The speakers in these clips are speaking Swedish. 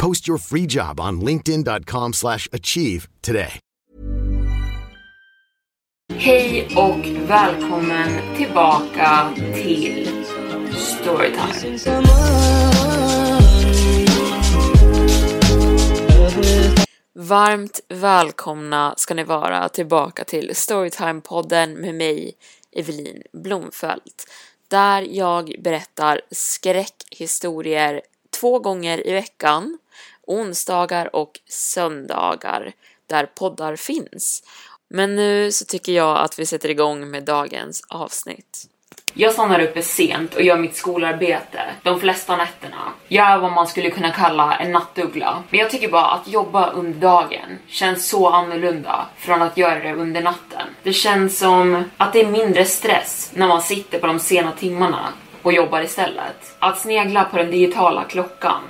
Post your free job on linkedin.com slash achieve today. Hej och välkommen tillbaka till Storytime. Varmt välkomna ska ni vara tillbaka till Storytime-podden med mig, Evelin Blomfelt. Där jag berättar skräckhistorier två gånger i veckan, onsdagar och söndagar, där poddar finns. Men nu så tycker jag att vi sätter igång med dagens avsnitt. Jag stannar uppe sent och gör mitt skolarbete de flesta nätterna. Jag är vad man skulle kunna kalla en nattuggla. Men jag tycker bara att jobba under dagen känns så annorlunda från att göra det under natten. Det känns som att det är mindre stress när man sitter på de sena timmarna och jobbar istället. Att snegla på den digitala klockan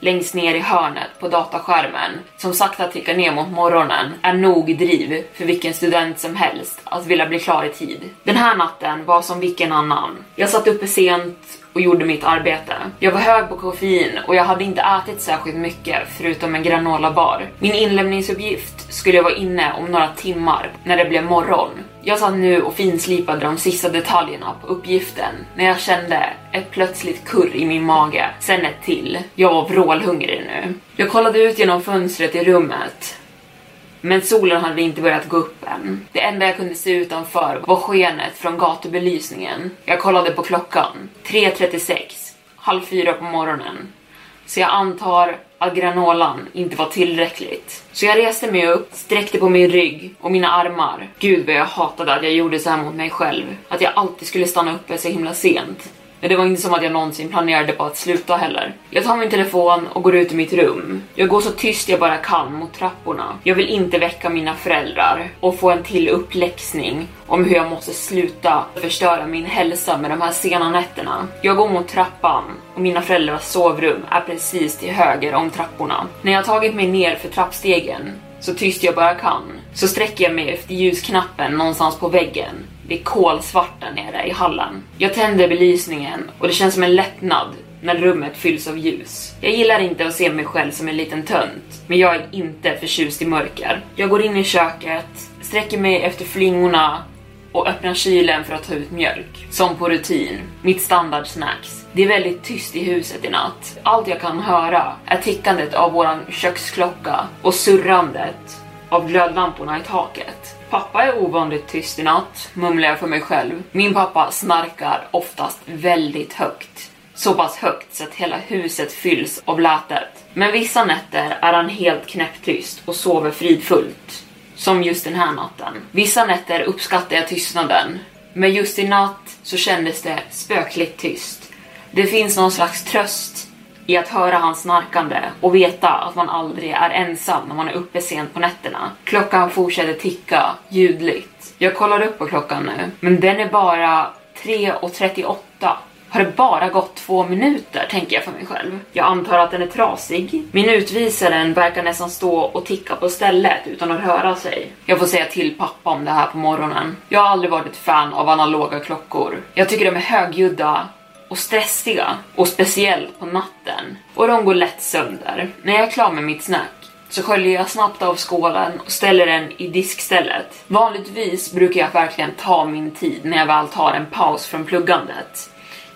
längst ner i hörnet på dataskärmen som sakta tickar ner mot morgonen är nog driv för vilken student som helst att vilja bli klar i tid. Den här natten var som vilken annan. Jag satt uppe sent och gjorde mitt arbete. Jag var hög på koffein och jag hade inte ätit särskilt mycket förutom en granolabar. Min inlämningsuppgift skulle vara inne om några timmar när det blev morgon. Jag satt nu och finslipade de sista detaljerna på uppgiften när jag kände ett plötsligt kurr i min mage, sen ett till. Jag var vrålhungrig nu. Jag kollade ut genom fönstret i rummet men solen hade inte börjat gå upp än. Det enda jag kunde se utanför var skenet från gatubelysningen. Jag kollade på klockan. 3.36. Halv fyra på morgonen. Så jag antar att granolan inte var tillräckligt. Så jag reste mig upp, sträckte på min rygg och mina armar. Gud vad jag hatade att jag gjorde så här mot mig själv. Att jag alltid skulle stanna uppe så himla sent. Men det var inte som att jag någonsin planerade på att sluta heller. Jag tar min telefon och går ut i mitt rum. Jag går så tyst jag bara kan mot trapporna. Jag vill inte väcka mina föräldrar och få en till uppläxning om hur jag måste sluta förstöra min hälsa med de här sena nätterna. Jag går mot trappan och mina föräldrars sovrum är precis till höger om trapporna. När jag tagit mig ner för trappstegen så tyst jag bara kan så sträcker jag mig efter ljusknappen någonstans på väggen det är kolsvart där nere i hallen. Jag tänder belysningen och det känns som en lättnad när rummet fylls av ljus. Jag gillar inte att se mig själv som en liten tönt, men jag är inte förtjust i mörker. Jag går in i köket, sträcker mig efter flingorna och öppnar kylen för att ta ut mjölk. Som på rutin, mitt standardsnacks. Det är väldigt tyst i huset i natt. Allt jag kan höra är tickandet av våran köksklocka och surrandet av glödlamporna i taket. Pappa är ovanligt tyst i natt, mumlar jag för mig själv. Min pappa snarkar oftast väldigt högt. Så pass högt så att hela huset fylls av lätet. Men vissa nätter är han helt knäpptyst och sover fridfullt. Som just den här natten. Vissa nätter uppskattar jag tystnaden. Men just i natt så kändes det spökligt tyst. Det finns någon slags tröst i att höra hans snarkande och veta att man aldrig är ensam när man är uppe sent på nätterna. Klockan fortsätter ticka ljudligt. Jag kollar upp på klockan nu, men den är bara 3.38. Har det bara gått två minuter, tänker jag för mig själv. Jag antar att den är trasig. Minutvisaren verkar nästan stå och ticka på stället utan att röra sig. Jag får säga till pappa om det här på morgonen. Jag har aldrig varit ett fan av analoga klockor. Jag tycker de är högljudda och stressiga och speciellt på natten och de går lätt sönder. När jag är klar med mitt snack så sköljer jag snabbt av skålen och ställer den i diskstället. Vanligtvis brukar jag verkligen ta min tid när jag väl tar en paus från pluggandet.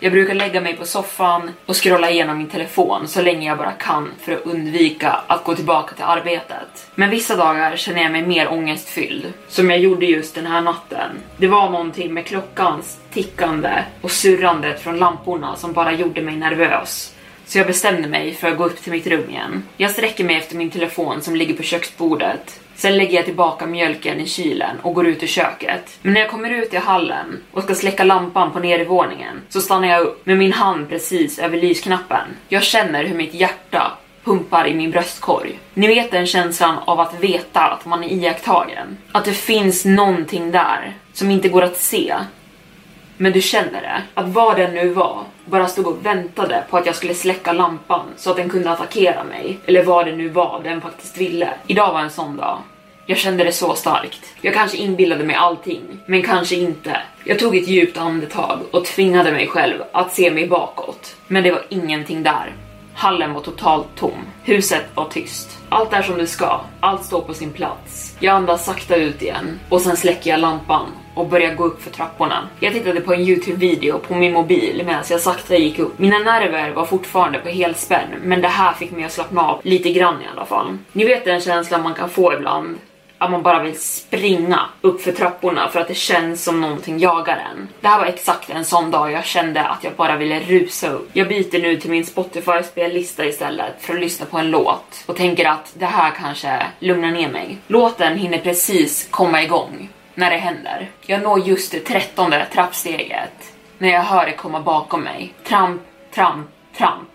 Jag brukar lägga mig på soffan och scrolla igenom min telefon så länge jag bara kan för att undvika att gå tillbaka till arbetet. Men vissa dagar känner jag mig mer ångestfylld, som jag gjorde just den här natten. Det var någonting med klockans tickande och surrandet från lamporna som bara gjorde mig nervös. Så jag bestämde mig för att gå upp till mitt rum igen. Jag sträcker mig efter min telefon som ligger på köksbordet. Sen lägger jag tillbaka mjölken i kylen och går ut i köket. Men när jag kommer ut i hallen och ska släcka lampan på nedervåningen så stannar jag upp med min hand precis över lysknappen. Jag känner hur mitt hjärta pumpar i min bröstkorg. Ni vet den känslan av att veta att man är iakttagen. Att det finns någonting där som inte går att se. Men du känner det, att vad det nu var bara stod och väntade på att jag skulle släcka lampan så att den kunde attackera mig. Eller vad det nu var den faktiskt ville. Idag var en sån dag. Jag kände det så starkt. Jag kanske inbillade mig allting, men kanske inte. Jag tog ett djupt andetag och tvingade mig själv att se mig bakåt. Men det var ingenting där. Hallen var totalt tom. Huset var tyst. Allt är som det ska. Allt står på sin plats. Jag andas sakta ut igen och sen släcker jag lampan och började gå upp för trapporna. Jag tittade på en Youtube-video på min mobil medan jag sakta gick upp. Mina nerver var fortfarande på helspänn, men det här fick mig att slappna av lite grann i alla fall. Ni vet den känslan man kan få ibland att man bara vill springa upp för trapporna för att det känns som någonting jagar en. Det här var exakt en sån dag jag kände att jag bara ville rusa upp. Jag byter nu till min Spotify-spellista istället för att lyssna på en låt och tänker att det här kanske lugnar ner mig. Låten hinner precis komma igång när det händer. Jag når just det trettonde trappsteget när jag hör det komma bakom mig. Tramp, tramp, tramp.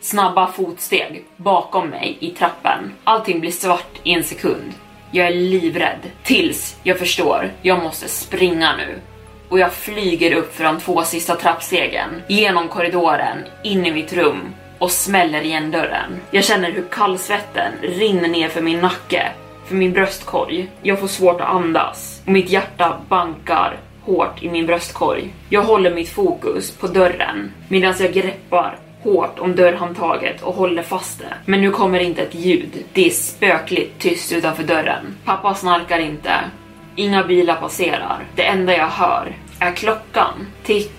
Snabba fotsteg bakom mig i trappen. Allting blir svart i en sekund. Jag är livrädd tills jag förstår, jag måste springa nu. Och jag flyger upp för de två sista trappstegen, genom korridoren, in i mitt rum och smäller igen dörren. Jag känner hur kallsvetten rinner ner för min nacke, för min bröstkorg. Jag får svårt att andas och mitt hjärta bankar hårt i min bröstkorg. Jag håller mitt fokus på dörren medan jag greppar hårt om dörrhandtaget och håller fast det. Men nu kommer inte ett ljud. Det är spökligt tyst utanför dörren. Pappa snarkar inte. Inga bilar passerar. Det enda jag hör är klockan. Tick,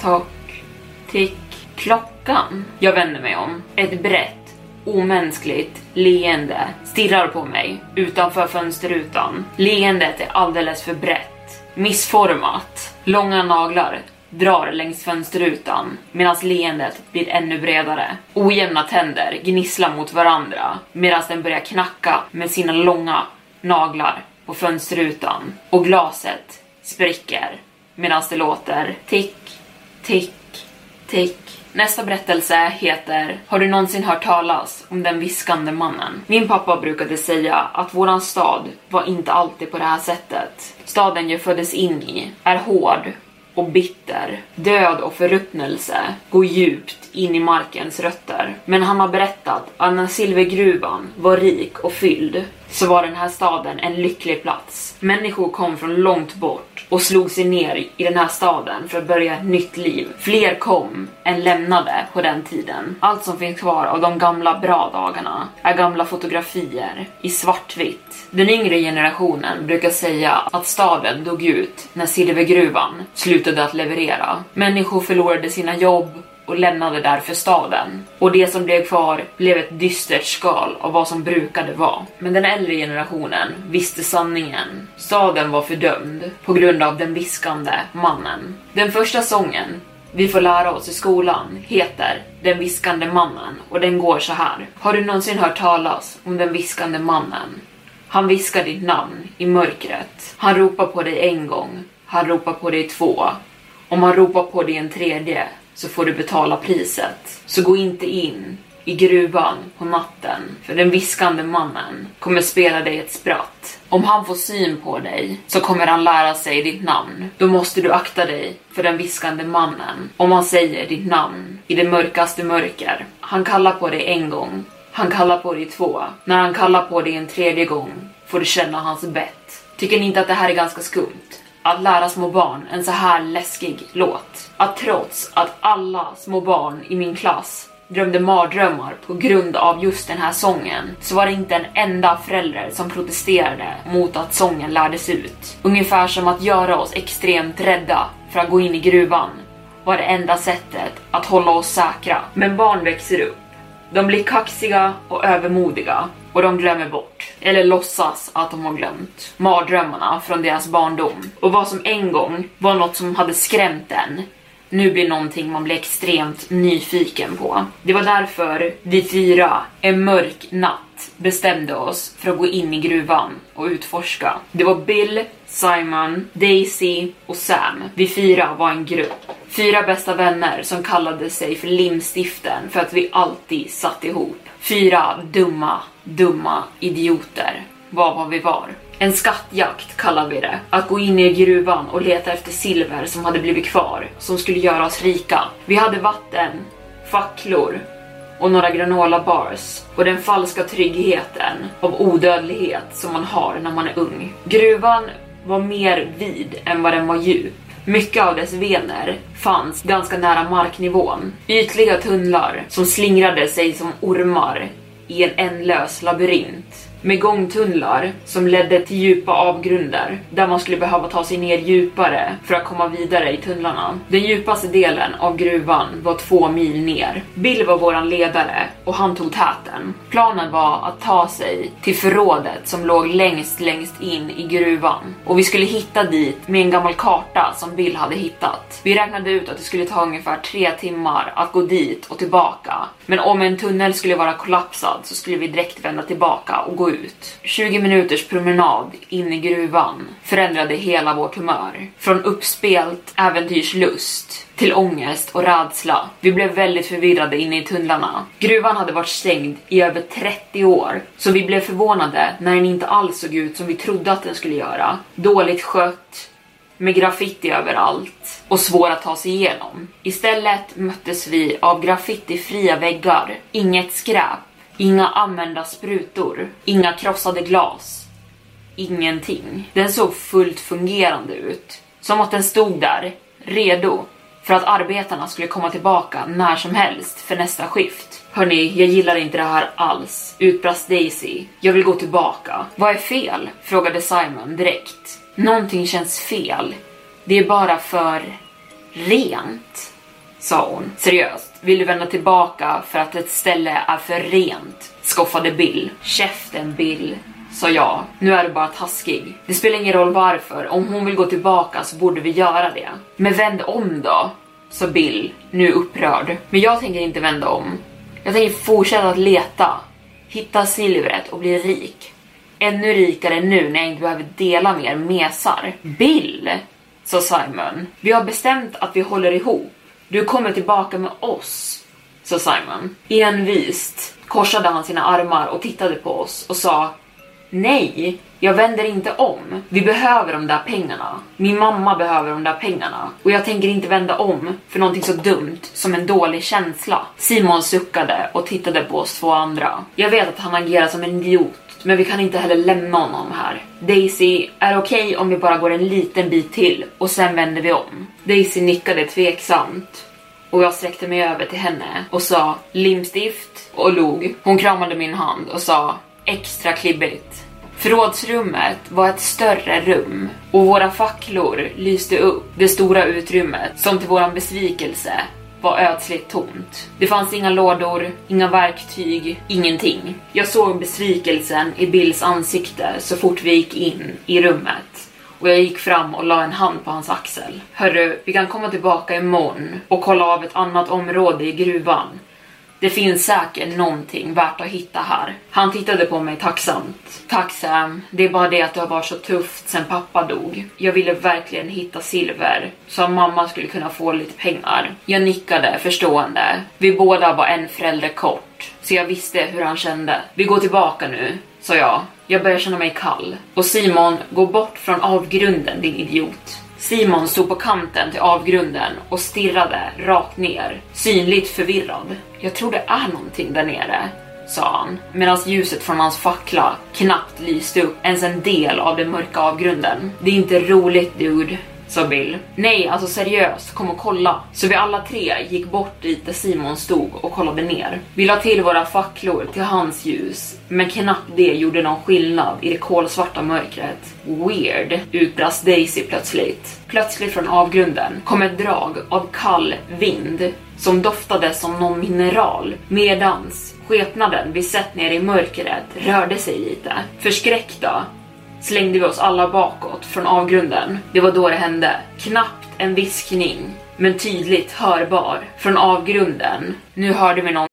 tock, tick. Klockan. Jag vänder mig om. Ett brett, omänskligt leende stirrar på mig utanför fönsterrutan. Leendet är alldeles för brett, missformat, långa naglar drar längs fönsterrutan medan leendet blir ännu bredare. Ojämna tänder gnisslar mot varandra medan den börjar knacka med sina långa naglar på fönsterrutan och glaset spricker medan det låter tick, tick, tick. Nästa berättelse heter Har du någonsin hört talas om den viskande mannen? Min pappa brukade säga att våran stad var inte alltid på det här sättet. Staden jag föddes in i är hård och bitter. Död och förruttnelse går djupt in i markens rötter. Men han har berättat att när silvergruvan var rik och fylld så var den här staden en lycklig plats. Människor kom från långt bort och slog sig ner i den här staden för att börja ett nytt liv. Fler kom än lämnade på den tiden. Allt som finns kvar av de gamla bra dagarna är gamla fotografier i svartvitt. Den yngre generationen brukar säga att staden dog ut när silvergruvan slutade att leverera. Människor förlorade sina jobb och lämnade därför staden. Och det som blev kvar blev ett dystert skal av vad som brukade vara. Men den äldre generationen visste sanningen. Staden var fördömd på grund av den viskande mannen. Den första sången vi får lära oss i skolan heter Den viskande mannen och den går så här. Har du någonsin hört talas om den viskande mannen? Han viskar ditt namn i mörkret. Han ropar på dig en gång. Han ropar på dig två. Om han ropar på dig en tredje så får du betala priset. Så gå inte in i gruvan på natten, för den viskande mannen kommer spela dig ett spratt. Om han får syn på dig så kommer han lära sig ditt namn. Då måste du akta dig för den viskande mannen om han säger ditt namn i det mörkaste mörker. Han kallar på dig en gång, han kallar på dig två. När han kallar på dig en tredje gång får du känna hans bett. Tycker ni inte att det här är ganska skumt? Att lära små barn en så här läskig låt. Att trots att alla små barn i min klass drömde mardrömmar på grund av just den här sången så var det inte en enda förälder som protesterade mot att sången lärdes ut. Ungefär som att göra oss extremt rädda för att gå in i gruvan var det enda sättet att hålla oss säkra. Men barn växer upp. De blir kaxiga och övermodiga och de glömmer bort, eller låtsas att de har glömt, mardrömmarna från deras barndom. Och vad som en gång var något som hade skrämt en nu blir någonting man blir extremt nyfiken på. Det var därför vi fyra en mörk natt bestämde oss för att gå in i gruvan och utforska. Det var Bill, Simon, Daisy och Sam. Vi fyra var en grupp. Fyra bästa vänner som kallade sig för Limstiften för att vi alltid satt ihop. Fyra dumma, dumma idioter var vad vi var. En skattjakt kallar vi det. Att gå in i gruvan och leta efter silver som hade blivit kvar, som skulle göra oss rika. Vi hade vatten, facklor och några granola bars och den falska tryggheten av odödlighet som man har när man är ung. Gruvan var mer vid än vad den var djup. Mycket av dess vener fanns ganska nära marknivån. Ytliga tunnlar som slingrade sig som ormar i en ändlös labyrint med gångtunnlar som ledde till djupa avgrunder där man skulle behöva ta sig ner djupare för att komma vidare i tunnlarna. Den djupaste delen av gruvan var två mil ner. Bill var våran ledare och han tog täten. Planen var att ta sig till förrådet som låg längst längst in i gruvan och vi skulle hitta dit med en gammal karta som Bill hade hittat. Vi räknade ut att det skulle ta ungefär tre timmar att gå dit och tillbaka. Men om en tunnel skulle vara kollapsad så skulle vi direkt vända tillbaka och gå ut. 20 minuters promenad in i gruvan förändrade hela vårt humör. Från uppspelt äventyrslust till ångest och rädsla. Vi blev väldigt förvirrade inne i tunnlarna. Gruvan hade varit stängd i över 30 år, så vi blev förvånade när den inte alls såg ut som vi trodde att den skulle göra. Dåligt skött, med graffiti överallt och svår att ta sig igenom. Istället möttes vi av graffitifria väggar, inget skräp Inga använda sprutor, inga krossade glas, ingenting. Den såg fullt fungerande ut, som att den stod där, redo för att arbetarna skulle komma tillbaka när som helst för nästa skift. Hörni, jag gillar inte det här alls, utbrast Daisy. Jag vill gå tillbaka. Vad är fel? frågade Simon direkt. Någonting känns fel. Det är bara för rent, sa hon seriöst. Vill du vända tillbaka för att ett ställe är för rent? Skoffade Bill. Käften Bill, sa jag. Nu är du bara taskig. Det spelar ingen roll varför. Om hon vill gå tillbaka så borde vi göra det. Men vänd om då, sa Bill, nu upprörd. Men jag tänker inte vända om. Jag tänker fortsätta att leta, hitta silvret och bli rik. Ännu rikare nu när jag inte behöver dela mer mesar. Bill, sa Simon. Vi har bestämt att vi håller ihop. Du kommer tillbaka med oss, sa Simon. Envist korsade han sina armar och tittade på oss och sa Nej, jag vänder inte om. Vi behöver de där pengarna. Min mamma behöver de där pengarna. Och jag tänker inte vända om för någonting så dumt som en dålig känsla. Simon suckade och tittade på oss två andra. Jag vet att han agerar som en idiot, men vi kan inte heller lämna honom här. Daisy, är okej okay om vi bara går en liten bit till och sen vänder vi om? Daisy nickade tveksamt och jag sträckte mig över till henne och sa limstift och log. Hon kramade min hand och sa extra klibbigt. Förrådsrummet var ett större rum och våra facklor lyste upp det stora utrymmet som till våran besvikelse var ödsligt tomt. Det fanns inga lådor, inga verktyg, ingenting. Jag såg besvikelsen i Bills ansikte så fort vi gick in i rummet och jag gick fram och la en hand på hans axel. Hörru, vi kan komma tillbaka imorgon och kolla av ett annat område i gruvan. Det finns säkert någonting värt att hitta här. Han tittade på mig tacksamt. Tack Sam, det är bara det att det har varit så tufft sen pappa dog. Jag ville verkligen hitta silver så att mamma skulle kunna få lite pengar. Jag nickade förstående. Vi båda var en förälder kort, så jag visste hur han kände. Vi går tillbaka nu, sa jag. Jag börjar känna mig kall. Och Simon, gå bort från avgrunden din idiot. Simon stod på kanten till avgrunden och stirrade rakt ner, synligt förvirrad. Jag tror det är någonting där nere, sa han, medan ljuset från hans fackla knappt lyste upp ens en del av den mörka avgrunden. Det är inte roligt dude, sa Bill. Nej, alltså seriöst, kom och kolla. Så vi alla tre gick bort dit där Simon stod och kollade ner. Vi la till våra facklor till hans ljus, men knappt det gjorde någon skillnad i det kolsvarta mörkret. Weird, utbrast Daisy plötsligt. Plötsligt från avgrunden kom ett drag av kall vind som doftade som någon mineral medans skepnaden vi sett nere i mörkret rörde sig lite. Förskräckta slängde vi oss alla bakåt från avgrunden. Det var då det hände. Knappt en viskning, men tydligt hörbar från avgrunden. Nu hörde vi någon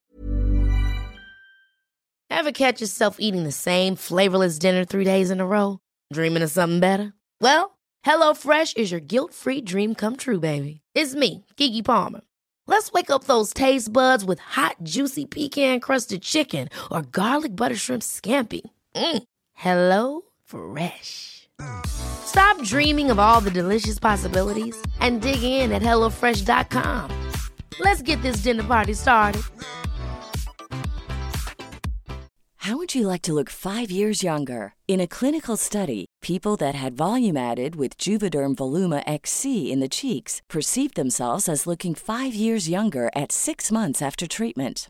Ever catch yourself eating the same flavorless dinner three days in a row? Dreaming of something better? Well, HelloFresh is your guilt-free dream come true, baby. It's me, Gigi Palmer. Let's wake up those taste buds with hot, juicy pecan-crusted chicken or garlic butter shrimp scampi. Mm. Hello Fresh. Stop dreaming of all the delicious possibilities and dig in at HelloFresh.com. Let's get this dinner party started. How would you like to look five years younger? In a clinical study, people that had volume added with Juvederm Voluma XC in the cheeks perceived themselves as looking five years younger at six months after treatment.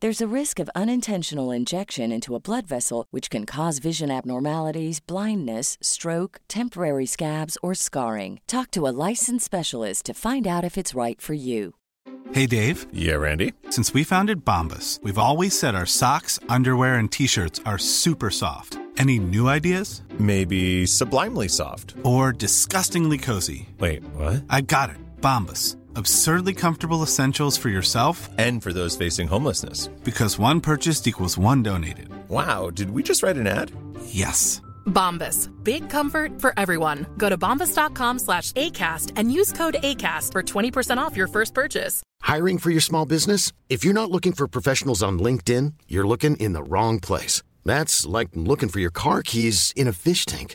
There's a risk of unintentional injection into a blood vessel, which can cause vision abnormalities, blindness, stroke, temporary scabs, or scarring. Talk to a licensed specialist to find out if it's right for you. Hey Dave. Yeah, Randy. Since we founded Bombus, we've always said our socks, underwear, and t shirts are super soft. Any new ideas? Maybe sublimely soft. Or disgustingly cozy. Wait, what? I got it. Bombus. Absurdly comfortable essentials for yourself and for those facing homelessness. Because one purchased equals one donated. Wow, did we just write an ad? Yes. Bombas. Big comfort for everyone. Go to bombas.com slash ACAST and use code ACAST for 20% off your first purchase. Hiring for your small business? If you're not looking for professionals on LinkedIn, you're looking in the wrong place. That's like looking for your car keys in a fish tank.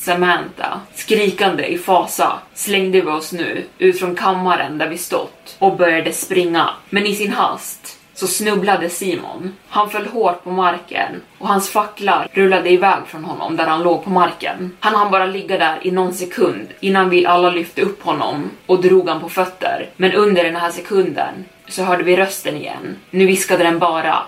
Samantha. Skrikande i fasa slängde vi oss nu ut från kammaren där vi stått och började springa. Men i sin hast så snubblade Simon. Han föll hårt på marken och hans facklar rullade iväg från honom där han låg på marken. Han hann bara ligga där i någon sekund innan vi alla lyfte upp honom och drog han på fötter. Men under den här sekunden så hörde vi rösten igen. Nu viskade den bara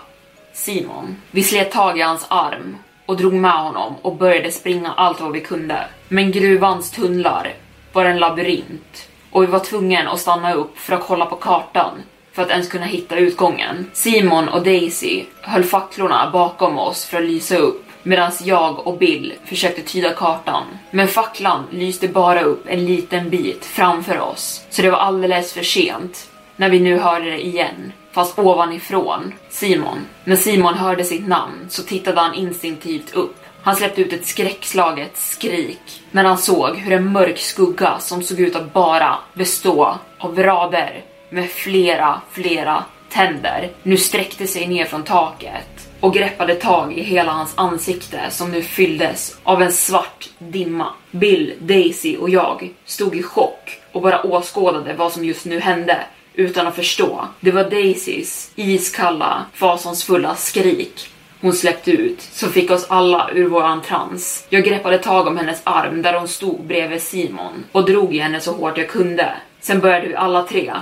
Simon. Vi slet tag i hans arm och drog med honom och började springa allt vad vi kunde. Men gruvans tunnlar var en labyrint och vi var tvungna att stanna upp för att kolla på kartan för att ens kunna hitta utgången. Simon och Daisy höll facklorna bakom oss för att lysa upp medan jag och Bill försökte tyda kartan. Men facklan lyste bara upp en liten bit framför oss, så det var alldeles för sent när vi nu hörde det igen, fast ovanifrån. Simon. När Simon hörde sitt namn så tittade han instinktivt upp. Han släppte ut ett skräckslaget skrik när han såg hur en mörk skugga som såg ut att bara bestå av rader med flera, flera tänder nu sträckte sig ner från taket och greppade tag i hela hans ansikte som nu fylldes av en svart dimma. Bill, Daisy och jag stod i chock och bara åskådade vad som just nu hände utan att förstå. Det var Daisys iskalla, fasansfulla skrik hon släppte ut som fick oss alla ur våran trans. Jag greppade tag om hennes arm där hon stod bredvid Simon och drog i henne så hårt jag kunde. Sen började vi alla tre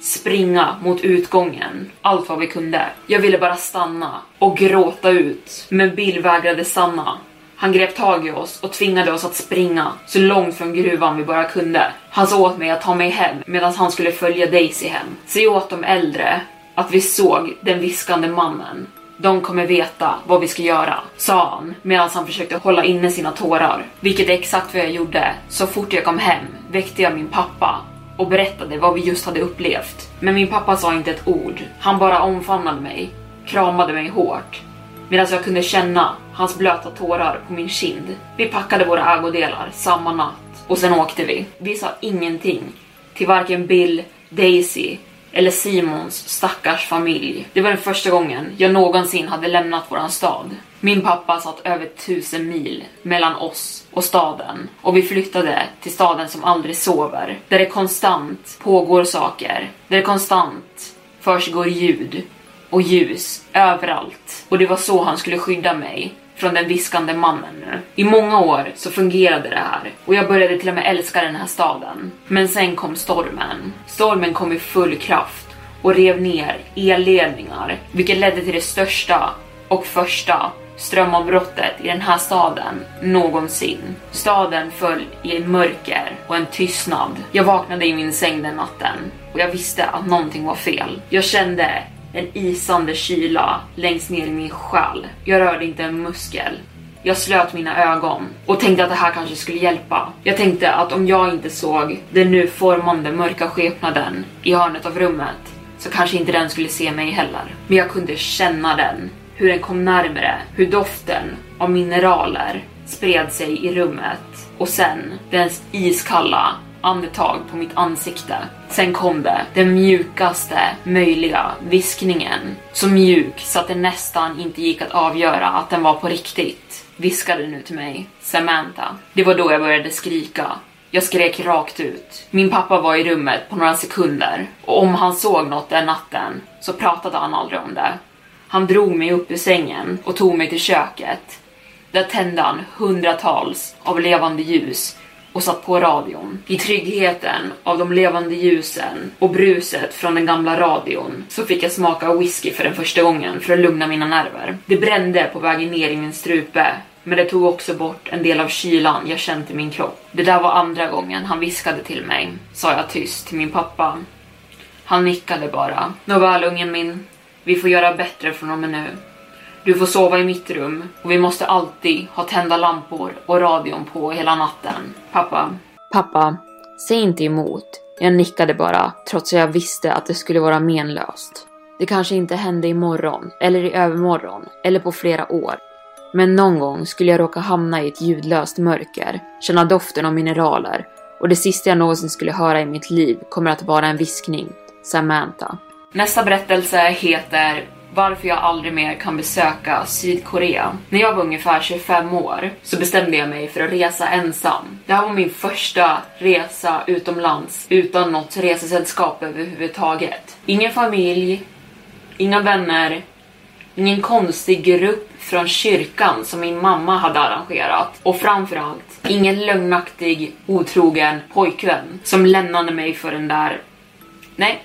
springa mot utgången, allt vad vi kunde. Jag ville bara stanna och gråta ut, men Bill vägrade stanna. Han grep tag i oss och tvingade oss att springa så långt från gruvan vi bara kunde. Han sa åt mig att ta mig hem medan han skulle följa Daisy hem. Säg åt de äldre att vi såg den viskande mannen. De kommer veta vad vi ska göra, sa han medan han försökte hålla inne sina tårar. Vilket är exakt vad jag gjorde. Så fort jag kom hem väckte jag min pappa och berättade vad vi just hade upplevt. Men min pappa sa inte ett ord. Han bara omfamnade mig, kramade mig hårt medan jag kunde känna hans blöta tårar på min kind. Vi packade våra ägodelar samma natt och sen åkte vi. Vi sa ingenting till varken Bill, Daisy eller Simons stackars familj. Det var den första gången jag någonsin hade lämnat våran stad. Min pappa satt över tusen mil mellan oss och staden och vi flyttade till staden som aldrig sover, där det konstant pågår saker, där det konstant försiggår ljud och ljus överallt. Och det var så han skulle skydda mig från den viskande mannen nu. I många år så fungerade det här och jag började till och med älska den här staden. Men sen kom stormen. Stormen kom i full kraft och rev ner elledningar, vilket ledde till det största och första strömavbrottet i den här staden någonsin. Staden föll i en mörker och en tystnad. Jag vaknade i min säng den natten och jag visste att någonting var fel. Jag kände en isande kyla längst ner i min själ. Jag rörde inte en muskel. Jag slöt mina ögon och tänkte att det här kanske skulle hjälpa. Jag tänkte att om jag inte såg den nu formande mörka skepnaden i hörnet av rummet så kanske inte den skulle se mig heller. Men jag kunde känna den, hur den kom närmare, hur doften av mineraler spred sig i rummet och sen dens iskalla andetag på mitt ansikte. Sen kom det, den mjukaste möjliga viskningen. Så mjuk så att det nästan inte gick att avgöra att den var på riktigt. Viskade nu till mig, Samantha. Det var då jag började skrika. Jag skrek rakt ut. Min pappa var i rummet på några sekunder och om han såg något den natten så pratade han aldrig om det. Han drog mig upp ur sängen och tog mig till köket. Där tände han hundratals av levande ljus och satt på radion. I tryggheten av de levande ljusen och bruset från den gamla radion så fick jag smaka whisky för den första gången för att lugna mina nerver. Det brände på vägen ner i min strupe men det tog också bort en del av kylan jag känt i min kropp. Det där var andra gången han viskade till mig, sa jag tyst till min pappa. Han nickade bara. Nåväl ungen min, vi får göra bättre från och med nu. Du får sova i mitt rum och vi måste alltid ha tända lampor och radion på hela natten. Pappa. Pappa, säg inte emot. Jag nickade bara, trots att jag visste att det skulle vara menlöst. Det kanske inte hände imorgon, eller i övermorgon, eller på flera år. Men någon gång skulle jag råka hamna i ett ljudlöst mörker, känna doften av mineraler och det sista jag någonsin skulle höra i mitt liv kommer att vara en viskning. Samantha. Nästa berättelse heter varför jag aldrig mer kan besöka Sydkorea. När jag var ungefär 25 år så bestämde jag mig för att resa ensam. Det här var min första resa utomlands utan något resesällskap överhuvudtaget. Ingen familj, inga vänner, ingen konstig grupp från kyrkan som min mamma hade arrangerat och framförallt ingen lögnaktig, otrogen pojkvän som lämnade mig för den där... Nej,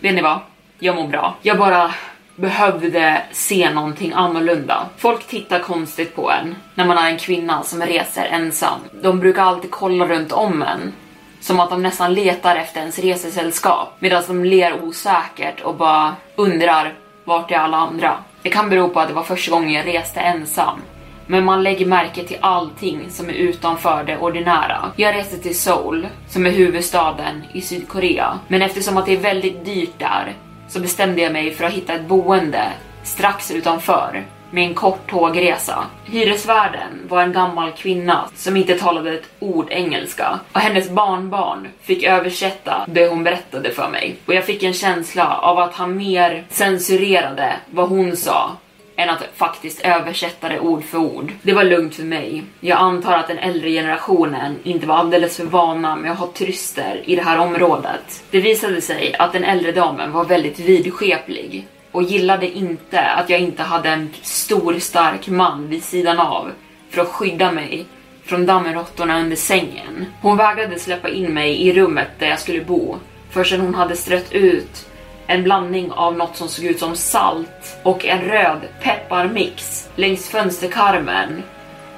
vet ni vad? Jag mår bra. Jag bara behövde se någonting annorlunda. Folk tittar konstigt på en när man är en kvinna som reser ensam. De brukar alltid kolla runt om en. Som att de nästan letar efter ens resesällskap medan de ler osäkert och bara undrar vart är alla andra? Det kan bero på att det var första gången jag reste ensam. Men man lägger märke till allting som är utanför det ordinära. Jag reste till Seoul, som är huvudstaden i Sydkorea. Men eftersom att det är väldigt dyrt där så bestämde jag mig för att hitta ett boende strax utanför med en kort tågresa. Hyresvärden var en gammal kvinna som inte talade ett ord engelska och hennes barnbarn fick översätta det hon berättade för mig. Och jag fick en känsla av att han mer censurerade vad hon sa än att faktiskt översätta det ord för ord. Det var lugnt för mig. Jag antar att den äldre generationen inte var alldeles för vana med att ha turister i det här området. Det visade sig att den äldre damen var väldigt vidskeplig och gillade inte att jag inte hade en stor stark man vid sidan av för att skydda mig från dammråttorna under sängen. Hon vägrade släppa in mig i rummet där jag skulle bo förrän hon hade strött ut en blandning av något som såg ut som salt och en röd pepparmix längs fönsterkarmen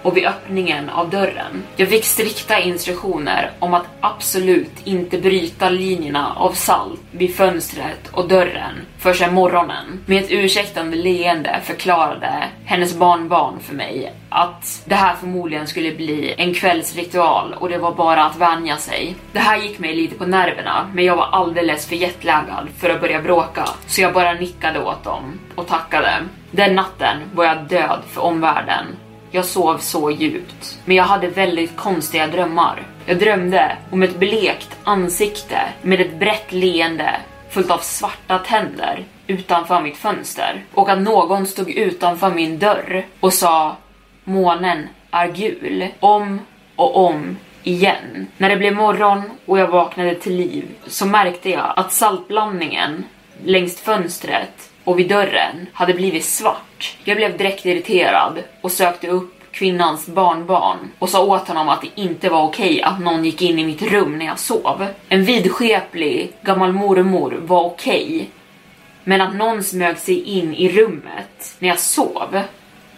och vid öppningen av dörren. Jag fick strikta instruktioner om att absolut inte bryta linjerna av salt vid fönstret och dörren förrän morgonen. Med ett ursäktande leende förklarade hennes barnbarn för mig att det här förmodligen skulle bli en kvällsritual och det var bara att vänja sig. Det här gick mig lite på nerverna, men jag var alldeles för jetlaggad för att börja bråka, så jag bara nickade åt dem och tackade. Den natten var jag död för omvärlden jag sov så djupt, men jag hade väldigt konstiga drömmar. Jag drömde om ett blekt ansikte med ett brett leende fullt av svarta tänder utanför mitt fönster och att någon stod utanför min dörr och sa månen är gul om och om igen. När det blev morgon och jag vaknade till liv så märkte jag att saltblandningen längs fönstret och vid dörren hade blivit svart. Jag blev direkt irriterad och sökte upp kvinnans barnbarn och sa åt honom att det inte var okej att någon gick in i mitt rum när jag sov. En vidskeplig gammal mormor var okej, men att någon smög sig in i rummet när jag sov,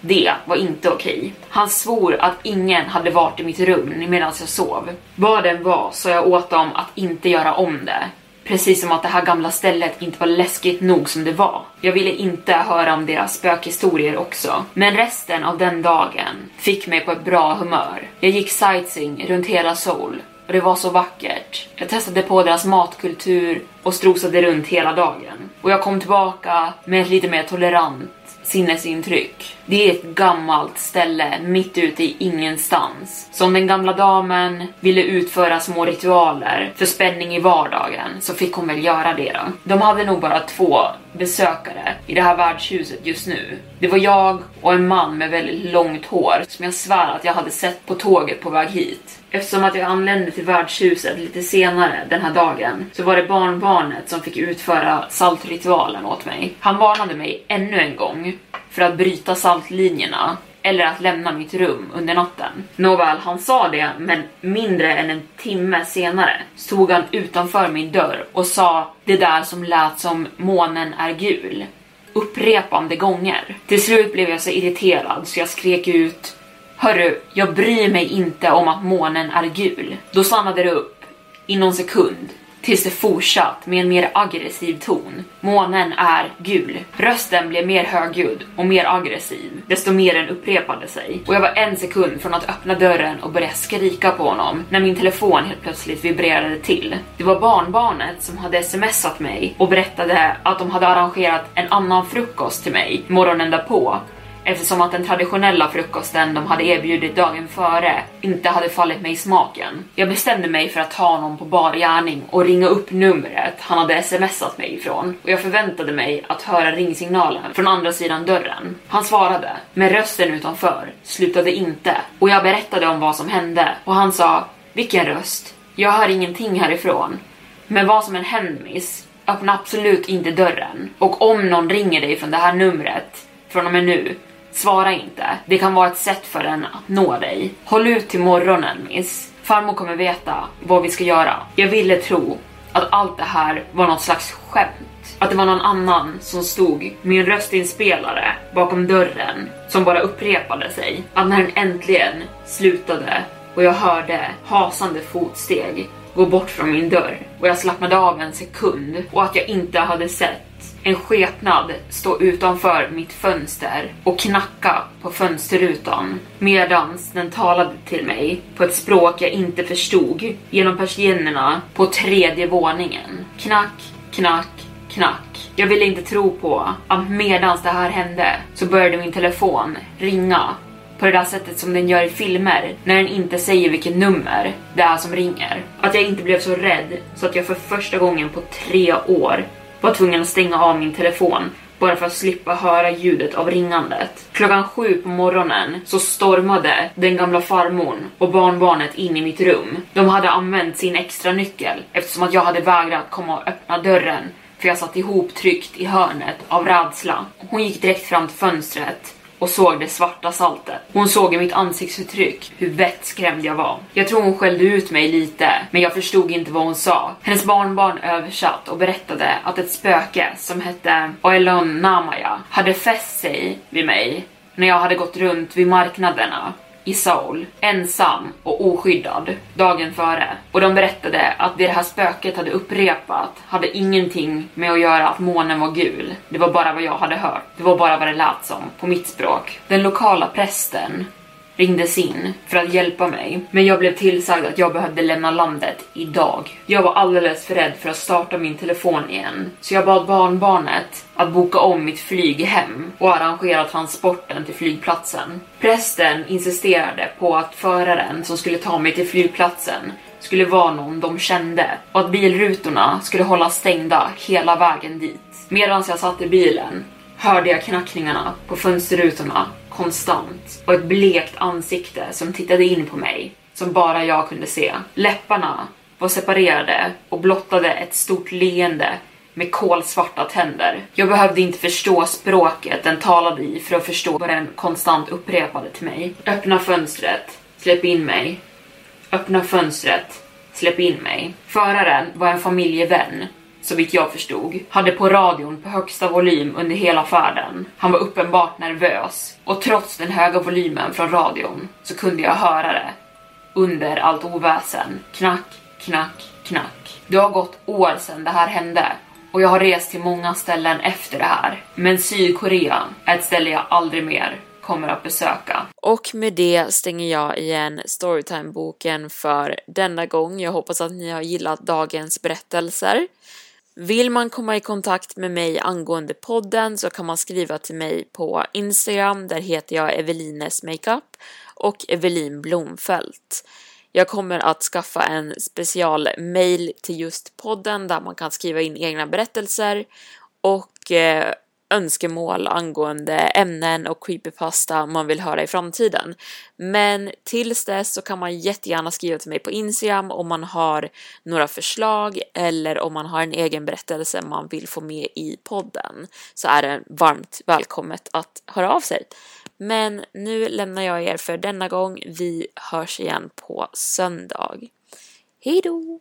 det var inte okej. Han svor att ingen hade varit i mitt rum medan jag sov. Vad den var sa jag åt dem att inte göra om det. Precis som att det här gamla stället inte var läskigt nog som det var. Jag ville inte höra om deras spökhistorier också. Men resten av den dagen fick mig på ett bra humör. Jag gick sightseeing runt hela Seoul och det var så vackert. Jag testade på deras matkultur och strosade runt hela dagen. Och jag kom tillbaka med ett lite mer tolerant sinnesintryck. Det är ett gammalt ställe mitt ute i ingenstans. Som den gamla damen ville utföra små ritualer för spänning i vardagen så fick hon väl göra det då. De hade nog bara två besökare i det här värdshuset just nu. Det var jag och en man med väldigt långt hår som jag svär att jag hade sett på tåget på väg hit. Eftersom att jag anlände till värdshuset lite senare den här dagen så var det barnbarnet som fick utföra saltritualen åt mig. Han varnade mig ännu en gång för att bryta saltlinjerna eller att lämna mitt rum under natten. Nåväl, han sa det, men mindre än en timme senare stod han utanför min dörr och sa det där som lät som månen är gul upprepande gånger. Till slut blev jag så irriterad så jag skrek ut Hörru, jag bryr mig inte om att månen är gul. Då stannade det upp i någon sekund tills det fortsatt med en mer aggressiv ton. Månen är gul. Rösten blev mer högljudd och mer aggressiv, desto mer den upprepade sig. Och jag var en sekund från att öppna dörren och börja skrika på honom när min telefon helt plötsligt vibrerade till. Det var barnbarnet som hade smsat mig och berättade att de hade arrangerat en annan frukost till mig morgonen därpå eftersom att den traditionella frukosten de hade erbjudit dagen före inte hade fallit mig i smaken. Jag bestämde mig för att ta honom på bar gärning och ringa upp numret han hade smsat mig ifrån och jag förväntade mig att höra ringsignalen från andra sidan dörren. Han svarade, men rösten utanför slutade inte och jag berättade om vad som hände och han sa vilken röst? Jag hör ingenting härifrån. Men vad som än händer miss, öppna absolut inte dörren. Och om någon ringer dig från det här numret från och med nu Svara inte. Det kan vara ett sätt för den att nå dig. Håll ut till morgonen miss. Farmor kommer veta vad vi ska göra. Jag ville tro att allt det här var något slags skämt. Att det var någon annan som stod med en röstinspelare bakom dörren som bara upprepade sig. Att när den äntligen slutade och jag hörde hasande fotsteg gå bort från min dörr och jag slappnade av en sekund och att jag inte hade sett en skepnad stå utanför mitt fönster och knacka på fönsterrutan medans den talade till mig på ett språk jag inte förstod genom persiennerna på tredje våningen. Knack, knack, knack. Jag ville inte tro på att medans det här hände så började min telefon ringa på det där sättet som den gör i filmer när den inte säger vilket nummer det är som ringer. Att jag inte blev så rädd så att jag för första gången på tre år var tvungen att stänga av min telefon bara för att slippa höra ljudet av ringandet. Klockan sju på morgonen så stormade den gamla farmorn och barnbarnet in i mitt rum. De hade använt sin extra nyckel eftersom att jag hade vägrat komma och öppna dörren för jag satt ihop tryckt i hörnet av rädsla. Hon gick direkt fram till fönstret och såg det svarta saltet. Hon såg i mitt ansiktsuttryck hur vettskrämd jag var. Jag tror hon skällde ut mig lite, men jag förstod inte vad hon sa. Hennes barnbarn översatt och berättade att ett spöke som hette Oelon Namaya hade fäst sig vid mig när jag hade gått runt vid marknaderna i Seoul, ensam och oskyddad, dagen före. Och de berättade att det det här spöket hade upprepat hade ingenting med att göra att månen var gul. Det var bara vad jag hade hört. Det var bara vad det lät som, på mitt språk. Den lokala prästen ringdes in för att hjälpa mig, men jag blev tillsagd att jag behövde lämna landet idag. Jag var alldeles för rädd för att starta min telefon igen, så jag bad barnbarnet att boka om mitt flyg hem och arrangera transporten till flygplatsen. Prästen insisterade på att föraren som skulle ta mig till flygplatsen skulle vara någon de kände och att bilrutorna skulle hållas stängda hela vägen dit. Medan jag satt i bilen hörde jag knackningarna på fönsterrutorna konstant och ett blekt ansikte som tittade in på mig som bara jag kunde se. Läpparna var separerade och blottade ett stort leende med kolsvarta tänder. Jag behövde inte förstå språket den talade i för att förstå vad den konstant upprepade till mig. Öppna fönstret, släpp in mig. Öppna fönstret, släpp in mig. Föraren var en familjevän så vitt jag förstod, hade på radion på högsta volym under hela färden. Han var uppenbart nervös och trots den höga volymen från radion så kunde jag höra det under allt oväsen. Knack, knack, knack. Det har gått år sedan det här hände och jag har rest till många ställen efter det här. Men Sydkorea är ett ställe jag aldrig mer kommer att besöka. Och med det stänger jag igen Storytime-boken för denna gång. Jag hoppas att ni har gillat dagens berättelser. Vill man komma i kontakt med mig angående podden så kan man skriva till mig på Instagram, där heter jag Evelines Makeup och Evelin Blomfelt. Jag kommer att skaffa en special mail till just podden där man kan skriva in egna berättelser och eh, önskemål angående ämnen och creepypasta man vill höra i framtiden. Men tills dess så kan man jättegärna skriva till mig på Instagram om man har några förslag eller om man har en egen berättelse man vill få med i podden så är det varmt välkommet att höra av sig. Men nu lämnar jag er för denna gång. Vi hörs igen på söndag. Hejdå!